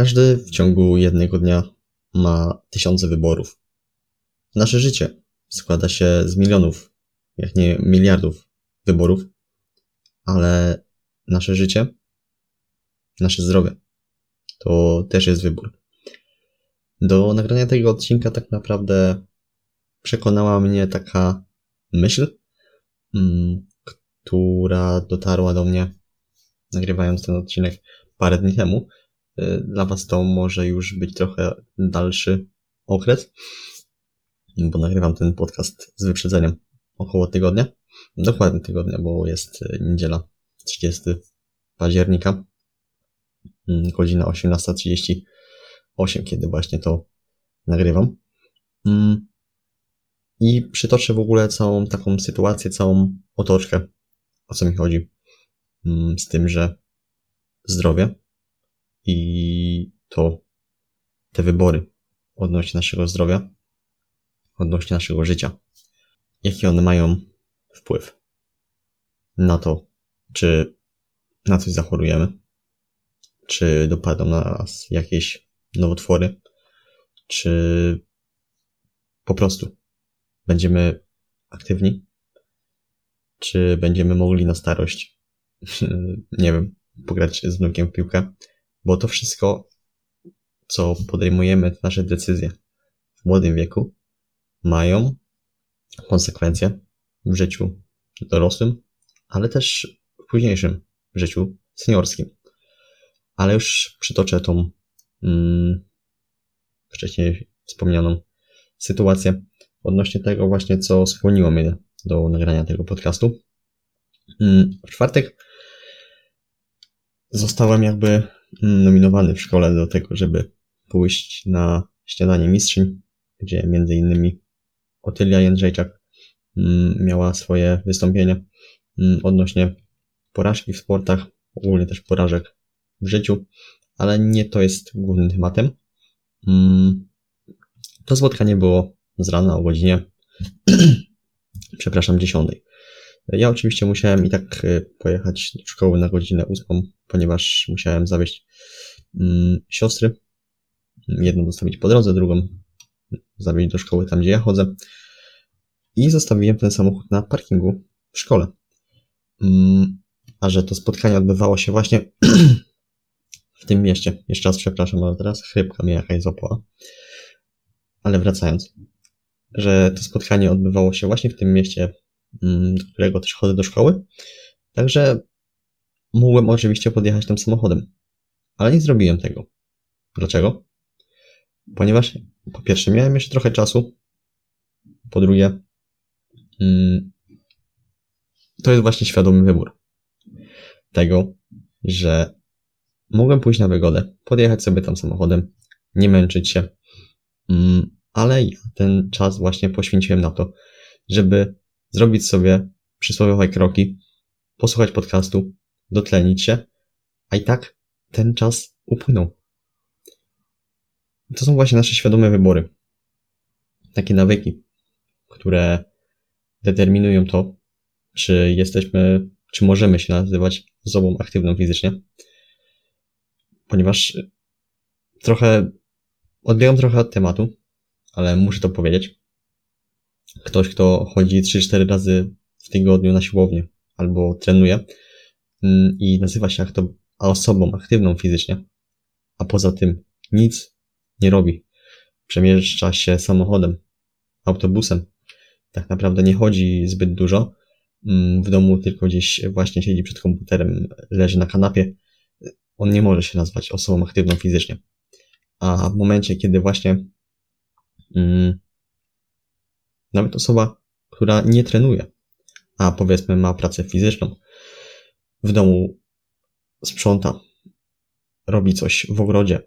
Każdy w ciągu jednego dnia ma tysiące wyborów. Nasze życie składa się z milionów, jak nie miliardów wyborów, ale nasze życie, nasze zdrowie to też jest wybór. Do nagrania tego odcinka tak naprawdę przekonała mnie taka myśl, mm, która dotarła do mnie nagrywając ten odcinek parę dni temu. Y, dla Was to może już być trochę dalszy okres, bo nagrywam ten podcast z wyprzedzeniem około tygodnia. Dokładnie tygodnia, bo jest y, niedziela 30 października, mm, godzina 18.38, kiedy właśnie to nagrywam. Mm. I przytoczę w ogóle całą taką sytuację, całą otoczkę, o co mi chodzi mm, z tym, że zdrowie i to te wybory odnośnie naszego zdrowia, odnośnie naszego życia, jaki one mają wpływ na to, czy na coś zachorujemy, czy dopadną na nas jakieś nowotwory, czy po prostu będziemy aktywni, czy będziemy mogli na starość, nie wiem, pograć z wnukiem w piłkę, bo to wszystko, co podejmujemy, nasze decyzje w młodym wieku, mają konsekwencje w życiu dorosłym, ale też w późniejszym życiu seniorskim. Ale już przytoczę tą mm, wcześniej wspomnianą sytuację odnośnie tego właśnie, co skłoniło mnie do nagrania tego podcastu. Mm, w czwartek zostałem jakby nominowany w szkole do tego, żeby pójść na śniadanie mistrzyń, gdzie między innymi Otylia Jędrzejczak mm, miała swoje wystąpienie mm, odnośnie porażki w sportach, ogólnie też porażek w życiu, ale nie to jest głównym tematem. Mm, to spotkanie było z rana o godzinie, przepraszam, 10. Ja oczywiście musiałem i tak y, pojechać do szkoły na godzinę 8, ponieważ musiałem zawieźć mm, siostry. Jedną zostawić po drodze, drugą zawieźć do szkoły tam, gdzie ja chodzę. I zostawiłem ten samochód na parkingu w szkole. Mm, a że to spotkanie odbywało się właśnie w tym mieście. Jeszcze raz przepraszam, ale teraz chrypka mnie jakaś złapała. Ale wracając, że to spotkanie odbywało się właśnie w tym mieście, do którego też chodzę do szkoły. Także mógłbym oczywiście podjechać tym samochodem, ale nie zrobiłem tego. Dlaczego? Ponieważ po pierwsze miałem jeszcze trochę czasu, po drugie mm, to jest właśnie świadomy wybór tego, że mogłem pójść na wygodę, podjechać sobie tam samochodem, nie męczyć się, mm, ale ja ten czas właśnie poświęciłem na to, żeby zrobić sobie przysłowiowe kroki, posłuchać podcastu, dotlenić się, a i tak ten czas upłynął. To są właśnie nasze świadome wybory. Takie nawyki, które determinują to, czy jesteśmy, czy możemy się nazywać osobą aktywną fizycznie. Ponieważ trochę odbiegam trochę od tematu, ale muszę to powiedzieć. Ktoś, kto chodzi 3-4 razy w tygodniu na siłownię albo trenuje mm, i nazywa się osobą aktywną fizycznie, a poza tym nic nie robi. Przemieszcza się samochodem, autobusem. Tak naprawdę nie chodzi zbyt dużo. Mm, w domu tylko gdzieś właśnie siedzi przed komputerem, leży na kanapie. On nie może się nazwać osobą aktywną fizycznie. A w momencie, kiedy właśnie mm, nawet osoba, która nie trenuje, a powiedzmy ma pracę fizyczną, w domu sprząta, robi coś w ogrodzie,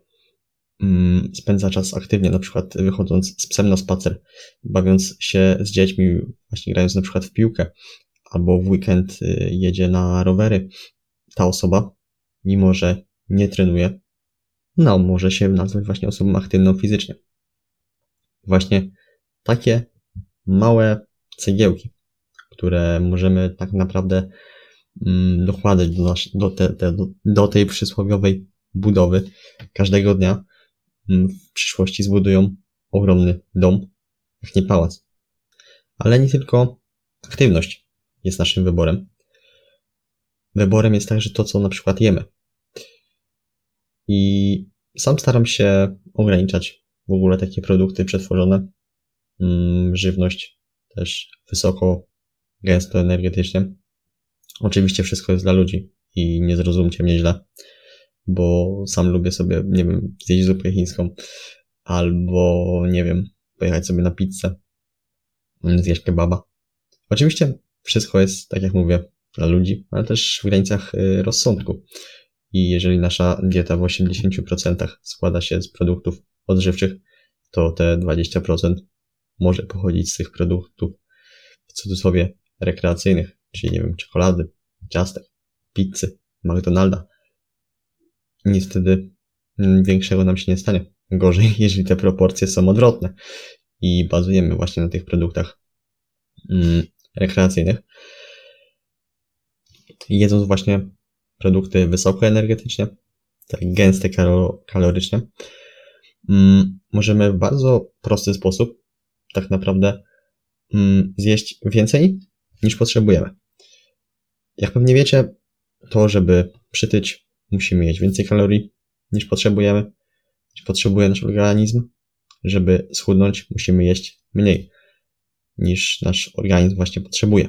mm, spędza czas aktywnie, na przykład wychodząc z psem na spacer, bawiąc się z dziećmi, właśnie grając na przykład w piłkę, albo w weekend y, jedzie na rowery. Ta osoba, mimo że nie trenuje, no, może się nazwać właśnie osobą aktywną fizycznie. Właśnie takie małe cegiełki, które możemy tak naprawdę mm, dokładać do, nasz, do, te, te, do, do tej przysłowiowej budowy każdego dnia mm, w przyszłości zbudują ogromny dom, jak nie pałac. Ale nie tylko aktywność jest naszym wyborem. Wyborem jest także to, co na przykład jemy. I sam staram się ograniczać w ogóle takie produkty przetworzone, żywność też wysoko, gęsto energetycznie. Oczywiście wszystko jest dla ludzi i nie zrozumcie mnie źle, bo sam lubię sobie, nie wiem, zjeść zupę chińską albo, nie wiem, pojechać sobie na pizzę, zjeść kebaba. Oczywiście wszystko jest, tak jak mówię, dla ludzi, ale też w granicach y, rozsądku. I jeżeli nasza dieta w 80% składa się z produktów odżywczych, to te 20% może pochodzić z tych produktów w cudzysłowie rekreacyjnych, czyli nie wiem, czekolady, ciastek, pizzy, McDonalda. Nic wtedy mm, większego nam się nie stanie. Gorzej, jeżeli te proporcje są odwrotne i bazujemy właśnie na tych produktach mm, rekreacyjnych. Jedząc właśnie produkty wysokoenergetyczne, tak gęste kalorycznie, mm, możemy w bardzo prosty sposób tak naprawdę mm, zjeść więcej niż potrzebujemy. Jak pewnie wiecie, to żeby przytyć, musimy jeść więcej kalorii niż potrzebujemy, niż potrzebuje nasz organizm. Żeby schudnąć, musimy jeść mniej niż nasz organizm właśnie potrzebuje.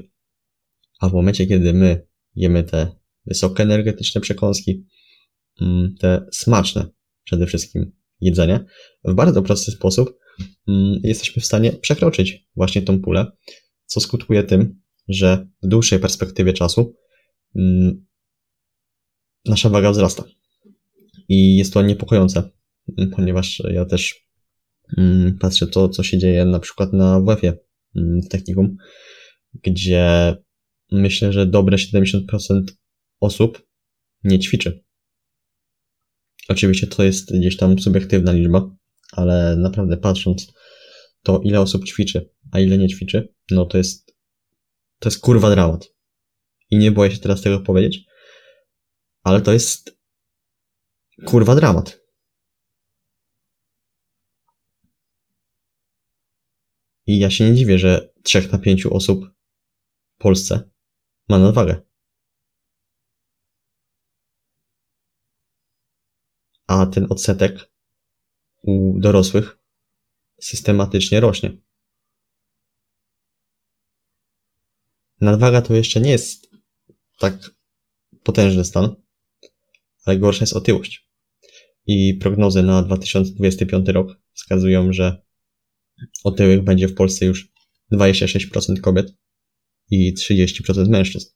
A w momencie, kiedy my jemy te wysokie energetyczne przekąski, mm, te smaczne przede wszystkim jedzenie, w bardzo prosty sposób jesteśmy w stanie przekroczyć właśnie tą pulę, co skutkuje tym, że w dłuższej perspektywie czasu mm, nasza waga wzrasta. I jest to niepokojące, ponieważ ja też patrzę to, co się dzieje na przykład na WF-ie w technikum, gdzie myślę, że dobre 70% osób nie ćwiczy. Oczywiście to jest gdzieś tam subiektywna liczba, ale naprawdę patrząc to, ile osób ćwiczy, a ile nie ćwiczy, no to jest, to jest kurwa dramat. I nie boję się teraz tego powiedzieć, ale to jest kurwa dramat. I ja się nie dziwię, że trzech na pięciu osób w Polsce ma nadwagę. a ten odsetek u dorosłych systematycznie rośnie. Nadwaga to jeszcze nie jest tak potężny stan, ale gorsza jest otyłość. I prognozy na 2025 rok wskazują, że otyłych będzie w Polsce już 26% kobiet i 30% mężczyzn.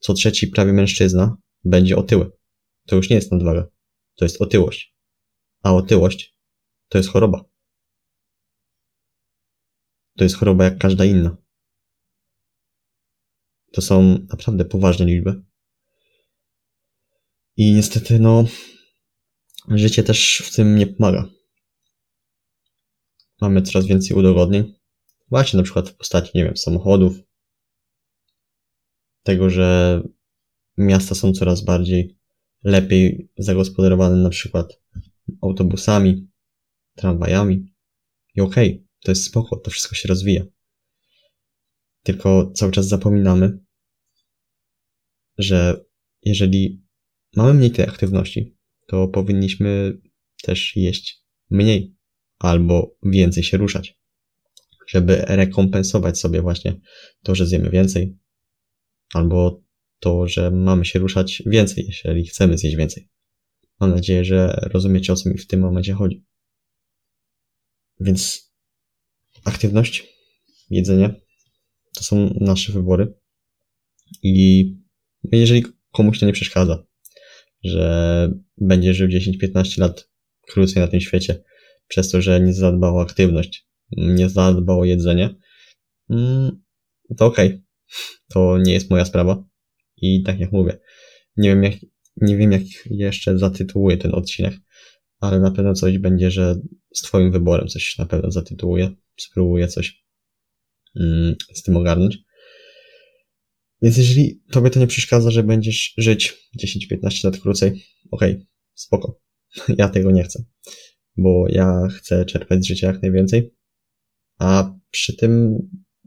Co trzeci prawie mężczyzna będzie otyły. To już nie jest nadwaga to jest otyłość. A otyłość to jest choroba. To jest choroba jak każda inna. To są naprawdę poważne liczby. I niestety, no, życie też w tym nie pomaga. Mamy coraz więcej udogodnień. Właśnie na przykład w postaci, nie wiem, samochodów. Tego, że miasta są coraz bardziej lepiej zagospodarowane na przykład autobusami, tramwajami. I okej, okay, to jest spoko, to wszystko się rozwija. Tylko cały czas zapominamy, że jeżeli mamy mniej tej aktywności, to powinniśmy też jeść mniej albo więcej się ruszać, żeby rekompensować sobie właśnie to, że zjemy więcej, albo to, że mamy się ruszać więcej, jeżeli chcemy zjeść więcej. Mam nadzieję, że rozumiecie, o co mi w tym momencie chodzi. Więc aktywność, jedzenie to są nasze wybory. I jeżeli komuś to nie przeszkadza, że będzie żył 10-15 lat krócej na tym świecie, przez to, że nie zadbał o aktywność, nie zadbał o jedzenie, mm, to okej. Okay. To nie jest moja sprawa. I tak jak mówię, nie wiem jak, nie wiem jak jeszcze zatytułuję ten odcinek, ale na pewno coś będzie, że z twoim wyborem coś na pewno zatytułuję, spróbuję coś mm, z tym ogarnąć. Więc jeżeli tobie to nie przeszkadza, że będziesz żyć 10-15 lat krócej, okej, okay, spoko. Ja tego nie chcę, bo ja chcę czerpać z życia jak najwięcej, a przy tym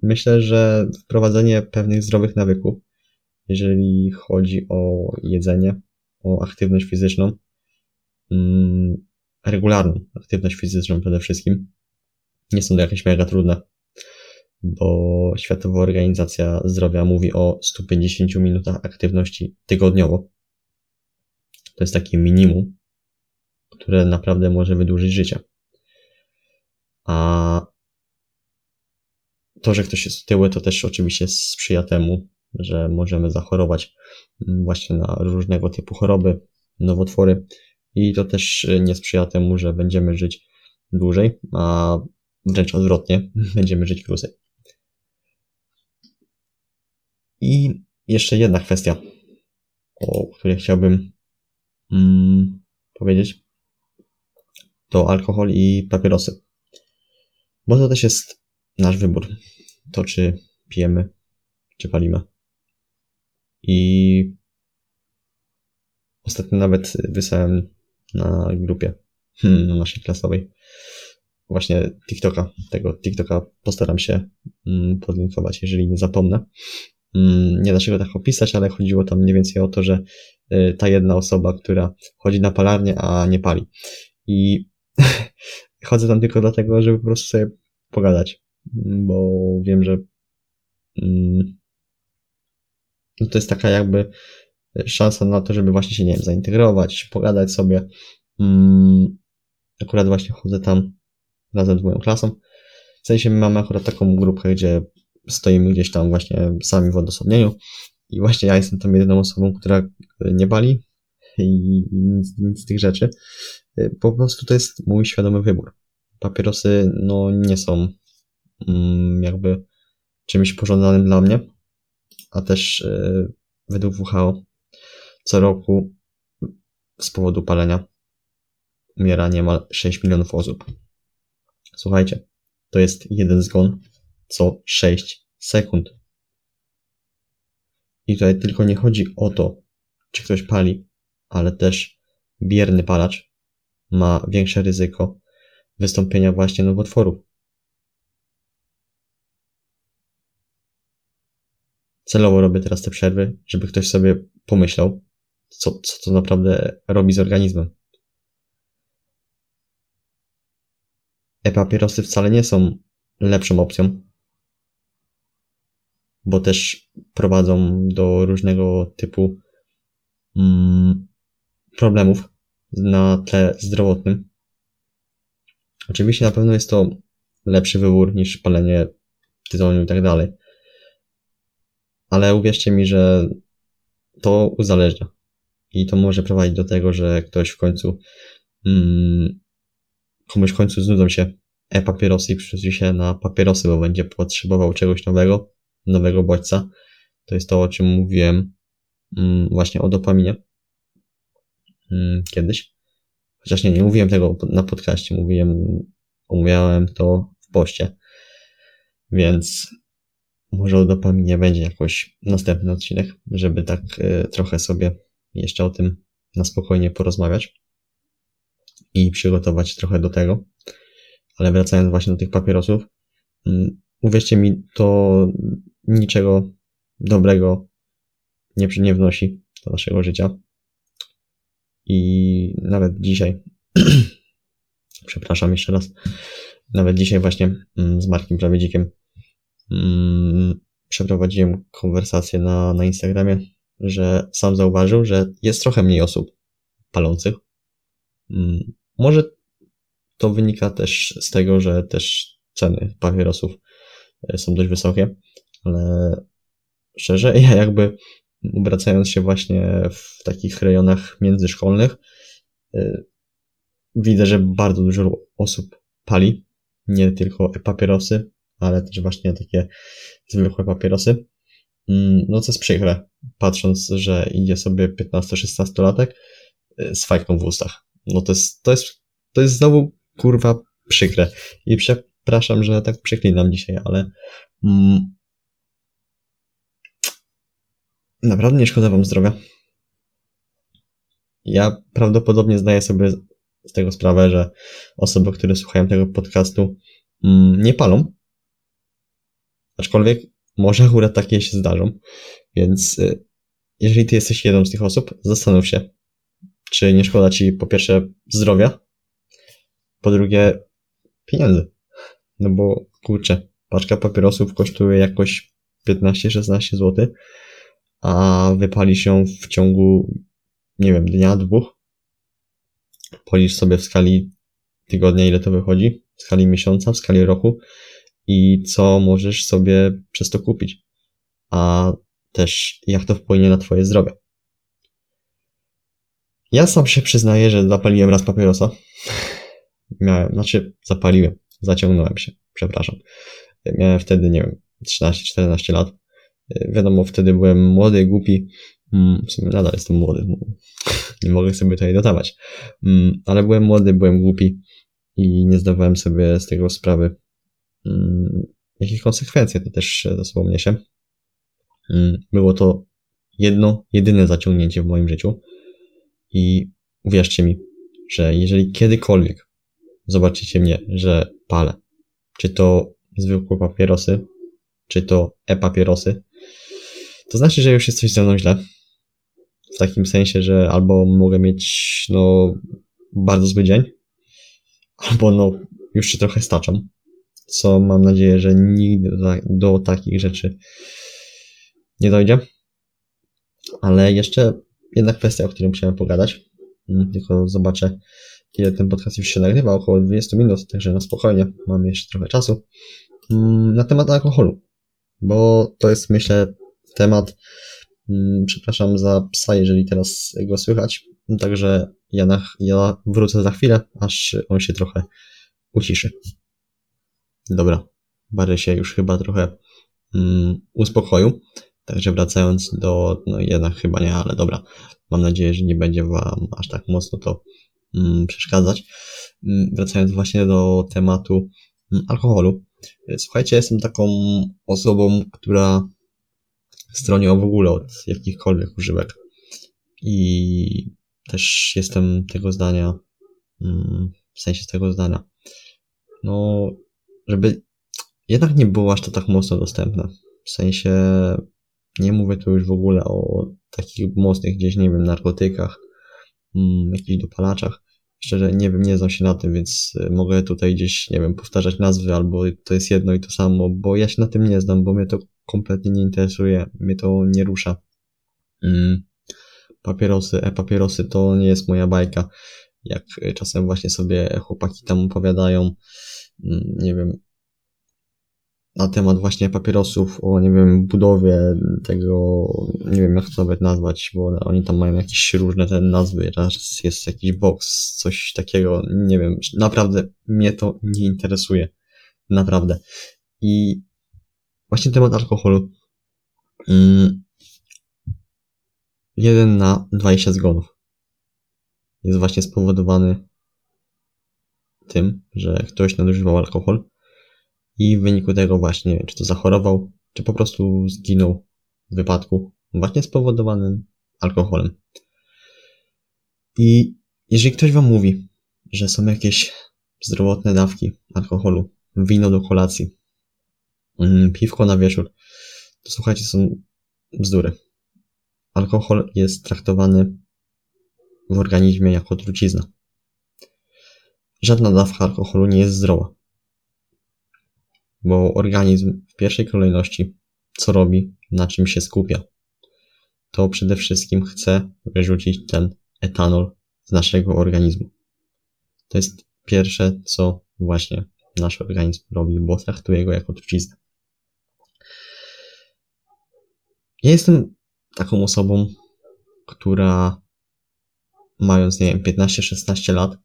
myślę, że wprowadzenie pewnych zdrowych nawyków, jeżeli chodzi o jedzenie, o aktywność fizyczną, mm, regularną aktywność fizyczną przede wszystkim, nie są to jakieś mega trudne, bo Światowa Organizacja Zdrowia mówi o 150 minutach aktywności tygodniowo. To jest takie minimum, które naprawdę może wydłużyć życie. A to, że ktoś jest otyły, to też oczywiście sprzyja temu, że możemy zachorować właśnie na różnego typu choroby, nowotwory i to też nie sprzyja temu, że będziemy żyć dłużej, a wręcz odwrotnie, będziemy żyć krócej. I jeszcze jedna kwestia, o której chciałbym mm, powiedzieć, to alkohol i papierosy. Bo to też jest nasz wybór. To, czy pijemy, czy palimy. I ostatnio nawet wysłałem na grupie, hmm, na naszej klasowej, właśnie TikToka. Tego TikToka postaram się mm, podlinkować, jeżeli nie zapomnę. Mm, nie da się go tak opisać, ale chodziło tam mniej więcej o to, że y, ta jedna osoba, która chodzi na palarnię, a nie pali. I chodzę tam tylko dlatego, żeby po prostu sobie pogadać, bo wiem, że mm, no to jest taka jakby szansa na to, żeby właśnie się, nie wiem, zaintegrować, pogadać sobie. Mm, akurat właśnie chodzę tam razem z moją klasą. W sensie mamy akurat taką grupkę, gdzie stoimy gdzieś tam właśnie sami w odosobnieniu i właśnie ja jestem tam jedyną osobą, która nie bali i nic, nic z tych rzeczy. Po prostu to jest mój świadomy wybór. Papierosy no nie są mm, jakby czymś pożądanym dla mnie, a też yy, według WHO co roku z powodu palenia umiera niemal 6 milionów osób. Słuchajcie, to jest jeden zgon co 6 sekund. I tutaj tylko nie chodzi o to, czy ktoś pali, ale też bierny palacz ma większe ryzyko wystąpienia właśnie nowotworów. Celowo robię teraz te przerwy, żeby ktoś sobie pomyślał, co, co to naprawdę robi z organizmem. E-papierosy wcale nie są lepszą opcją, bo też prowadzą do różnego typu mm, problemów na tle zdrowotnym. Oczywiście na pewno jest to lepszy wybór niż palenie tytoniu i tak dalej. Ale uwierzcie mi, że to uzależnia. I to może prowadzić do tego, że ktoś w końcu mm, komuś w końcu znudzą się e-papierosy i przerzuci się na papierosy, bo będzie potrzebował czegoś nowego, nowego bodźca. To jest to, o czym mówiłem mm, właśnie o dopaminie mm, kiedyś. Chociaż nie, nie mówiłem tego na podcaście, mówiłem, omawiałem to w poście. Więc może o dopaminie będzie jakoś następny odcinek, żeby tak y, trochę sobie jeszcze o tym na spokojnie porozmawiać i przygotować trochę do tego. Ale wracając właśnie do tych papierosów, mm, uwierzcie mi, to niczego dobrego nie, nie wnosi do naszego życia. I nawet dzisiaj, przepraszam jeszcze raz, nawet dzisiaj właśnie mm, z Markiem Prawiedzikiem mm, przeprowadziłem konwersację na, na Instagramie, że sam zauważył, że jest trochę mniej osób palących. Mm, może to wynika też z tego, że też ceny papierosów e, są dość wysokie, ale szczerze, ja jakby obracając się właśnie w takich rejonach międzyszkolnych, e, widzę, że bardzo dużo osób pali, nie tylko papierosy, ale też właśnie takie zwykłe papierosy. Mm, no co jest przykre, patrząc, że idzie sobie 15-16 latek e, z fajką w ustach. No to jest, to jest, to jest znowu kurwa przykre. I przepraszam, że tak przeklinam dzisiaj, ale mm, naprawdę nie szkoda wam zdrowia. ja prawdopodobnie zdaję sobie z tego sprawę, że osoby, które słuchają tego podcastu, mm, nie palą. Aczkolwiek może akurat takie się zdarzą. Więc y, jeżeli ty jesteś jedną z tych osób, zastanów się, czy nie szkoda ci po pierwsze zdrowia, po drugie pieniędzy. No bo kurczę, paczka papierosów kosztuje jakoś 15-16 zł, a wypali się w ciągu, nie wiem, dnia, dwóch. Policz sobie w skali tygodnia, ile to wychodzi, w skali miesiąca, w skali roku i co możesz sobie przez to kupić. A też jak to wpłynie na twoje zdrowie. Ja sam się przyznaję, że zapaliłem raz papierosa. Miałem, znaczy zapaliłem, zaciągnąłem się, przepraszam. Miałem wtedy, nie wiem, 13-14 lat. Wiadomo, wtedy byłem młody, głupi. Mm, w sumie nadal jestem młody. Nie mogę sobie tutaj dodawać. Mm, ale byłem młody, byłem głupi i nie zdawałem sobie z tego sprawy, jakie konsekwencje to też za sobą niesie. Było to jedno, jedyne zaciągnięcie w moim życiu. I uwierzcie mi, że jeżeli kiedykolwiek zobaczycie mnie, że palę, czy to zwykłe papierosy, czy to e-papierosy, to znaczy, że już jest coś ze mną źle. W takim sensie, że albo mogę mieć, no, bardzo zły dzień, albo no, już się trochę staczam. Co mam nadzieję, że nigdy do, do takich rzeczy nie dojdzie. Ale jeszcze jedna kwestia, o której musiałem pogadać. Mm, tylko zobaczę, ile ten podcast już się nagrywa. Około 20 minut, także na spokojnie. Mam jeszcze trochę czasu. Mm, na temat alkoholu. Bo to jest, myślę, temat. Mm, przepraszam za psa, jeżeli teraz go słychać. Także ja, na, ja wrócę za chwilę, aż on się trochę uciszy. Dobra, Bary się już chyba trochę um, uspokoił. Także wracając do, no jednak chyba nie, ale dobra, mam nadzieję, że nie będzie Wam aż tak mocno to mm, przeszkadzać. Mm, wracając właśnie do tematu mm, alkoholu. Słuchajcie, jestem taką osobą, która stroni w ogóle od jakichkolwiek używek. I też jestem tego zdania, mm, w sensie tego zdania, no, żeby jednak nie było aż to tak mocno dostępne. W sensie nie mówię tu już w ogóle o takich mocnych gdzieś, nie wiem, narkotykach, mm, jakichś dopalaczach. Szczerze nie wiem, nie znam się na tym, więc y, mogę tutaj gdzieś, nie wiem, powtarzać nazwy, albo to jest jedno i to samo, bo ja się na tym nie znam, bo mnie to kompletnie nie interesuje, mnie to nie rusza. Mm. Papierosy, e-papierosy to nie jest moja bajka. Jak czasem właśnie sobie chłopaki tam opowiadają, nie wiem, na temat właśnie papierosów, o nie wiem, budowie tego, nie wiem jak to nawet nazwać, bo oni tam mają jakieś różne te nazwy, raz jest jakiś box, coś takiego, nie wiem, naprawdę mnie to nie interesuje. Naprawdę. I właśnie temat alkoholu. Mm, jeden na 20 zgonów jest właśnie spowodowany tym, że ktoś nadużywał alkohol i w wyniku tego właśnie, czy to zachorował, czy po prostu zginął w wypadku właśnie spowodowanym alkoholem. I jeżeli ktoś wam mówi, że są jakieś zdrowotne dawki alkoholu, wino do kolacji, mm, piwko na wieczór, to słuchajcie, są bzdury. Alkohol jest traktowany w organizmie jako trucizna. Żadna dawka alkoholu nie jest zdrowa bo organizm w pierwszej kolejności co robi, na czym się skupia, to przede wszystkim chce wyrzucić ten etanol z naszego organizmu. To jest pierwsze, co właśnie nasz organizm robi, bo traktuje go jako truciznę. Ja jestem taką osobą, która mając, nie wiem, 15-16 lat,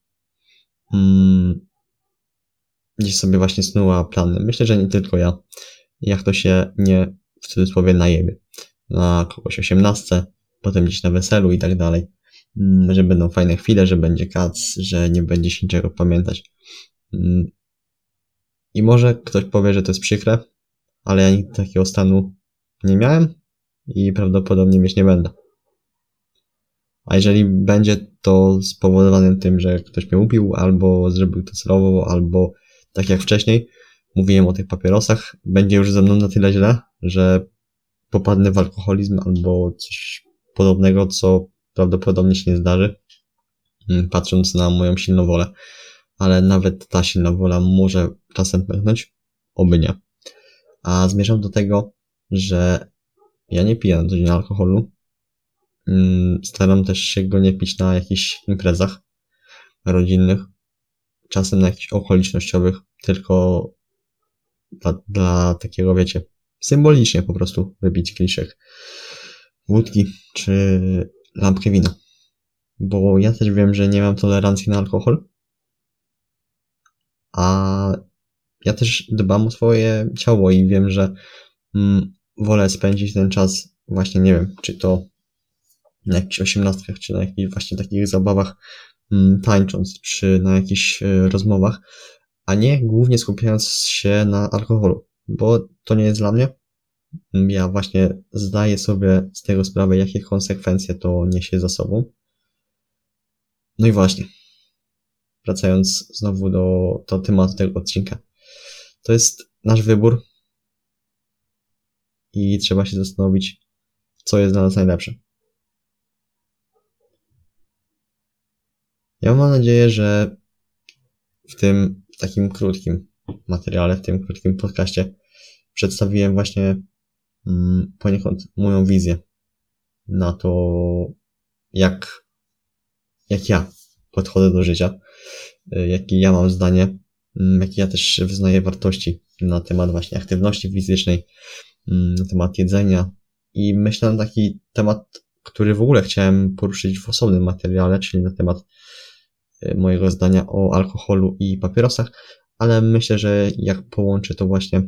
mm, gdzieś sobie właśnie snuła plany. Myślę, że nie tylko ja. Jak to się nie w cudzysłowie najebie. Na kogoś osiemnastce, potem gdzieś na weselu i tak dalej. Mm, że będą fajne chwile, że będzie kac, że nie będzie się niczego pamiętać. Mm. I może ktoś powie, że to jest przykre, ale ja nigdy takiego stanu nie miałem i prawdopodobnie mieć nie będę. A jeżeli będzie to spowodowane tym, że ktoś mnie ubił, albo zrobił to celowo, albo tak jak wcześniej mówiłem o tych papierosach, będzie już ze mną na tyle źle, że popadnę w alkoholizm albo coś podobnego, co prawdopodobnie się nie zdarzy, mm, patrząc na moją silną wolę. Ale nawet ta silna wola może czasem pęknąć, oby nie. A zmierzam do tego, że ja nie piję na co dzień alkoholu. Mm, staram też się go nie pić na jakichś imprezach rodzinnych, czasem na jakichś okolicznościowych, tylko dla, dla takiego, wiecie, symbolicznie po prostu wypić kieliszek wódki czy lampkę wina. Bo ja też wiem, że nie mam tolerancji na alkohol, a ja też dbam o swoje ciało i wiem, że mm, wolę spędzić ten czas właśnie, nie wiem, czy to na jakichś osiemnastkach, czy na jakichś właśnie takich zabawach mm, tańcząc, czy na jakichś y, rozmowach, a nie głównie skupiając się na alkoholu, bo to nie jest dla mnie. Ja właśnie zdaję sobie z tego sprawę, jakie konsekwencje to niesie za sobą. No i właśnie, wracając znowu do, do tematu tego odcinka. To jest nasz wybór i trzeba się zastanowić, co jest dla nas najlepsze. Ja mam nadzieję, że w tym takim krótkim materiale, w tym krótkim podcaście przedstawiłem właśnie mm, poniekąd moją wizję na to, jak, jak ja podchodzę do życia, y, jakie ja mam zdanie, mm, jakie ja też wyznaję wartości na temat właśnie aktywności fizycznej, mm, na temat jedzenia. I myślę na taki temat, który w ogóle chciałem poruszyć w osobnym materiale, czyli na temat mojego zdania o alkoholu i papierosach, ale myślę, że jak połączę to właśnie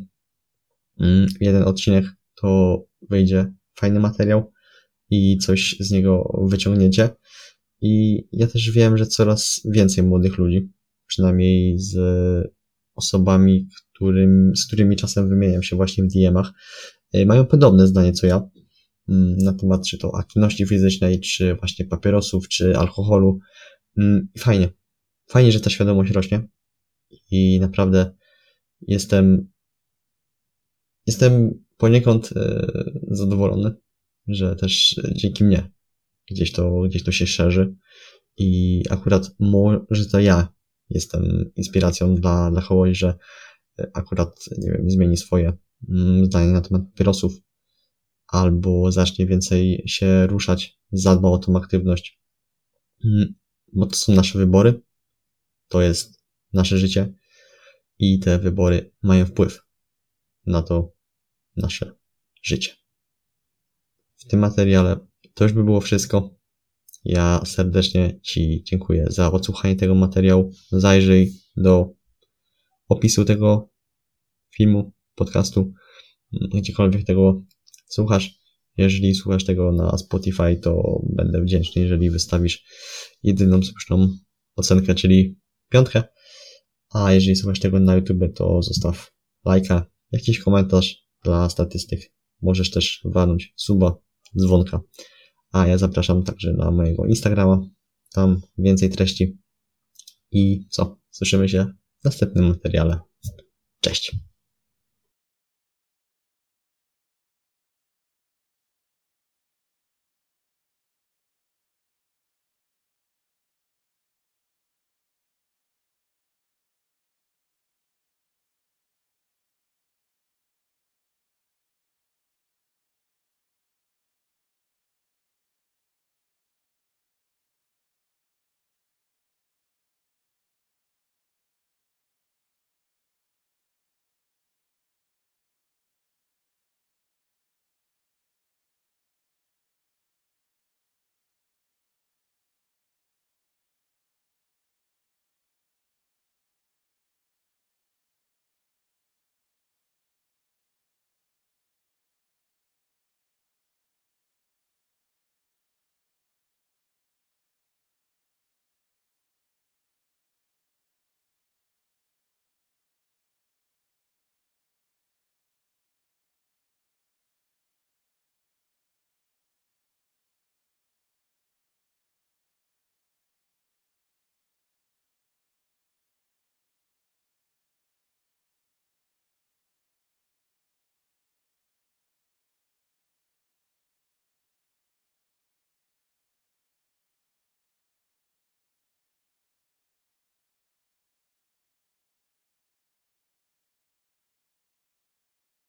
mm, w jeden odcinek, to wyjdzie fajny materiał i coś z niego wyciągniecie. I ja też wiem, że coraz więcej młodych ludzi, przynajmniej z osobami, którym, z którymi czasem wymieniam się właśnie w DM-ach, y, mają podobne zdanie co ja mm, na temat czy to aktywności fizycznej, czy właśnie papierosów, czy alkoholu. Mm, fajnie. Fajnie, że ta świadomość rośnie. I naprawdę jestem jestem poniekąd y, zadowolony, że też dzięki mnie gdzieś to, gdzieś to się szerzy. I akurat może to ja jestem inspiracją dla, dla kogoś, że akurat, nie wiem, zmieni swoje mm, zdanie na temat papierosów albo zacznie więcej się ruszać, zadba o tą aktywność, mm, bo to są nasze wybory, to jest nasze życie i te wybory mają wpływ na to nasze życie. W tym materiale to już by było wszystko. Ja serdecznie Ci dziękuję za odsłuchanie tego materiału. Zajrzyj do opisu tego filmu, podcastu, gdziekolwiek tego słuchasz. Jeżeli słuchasz tego na Spotify, to będę wdzięczny, jeżeli wystawisz jedyną słuszną ocenkę, czyli piątkę. A jeżeli słuchasz tego na YouTube, to zostaw lajka, jakiś komentarz dla statystyk. Możesz też warnąć suba, dzwonka. A ja zapraszam także na mojego Instagrama. Tam więcej treści. I co? Słyszymy się w następnym materiale. Cześć.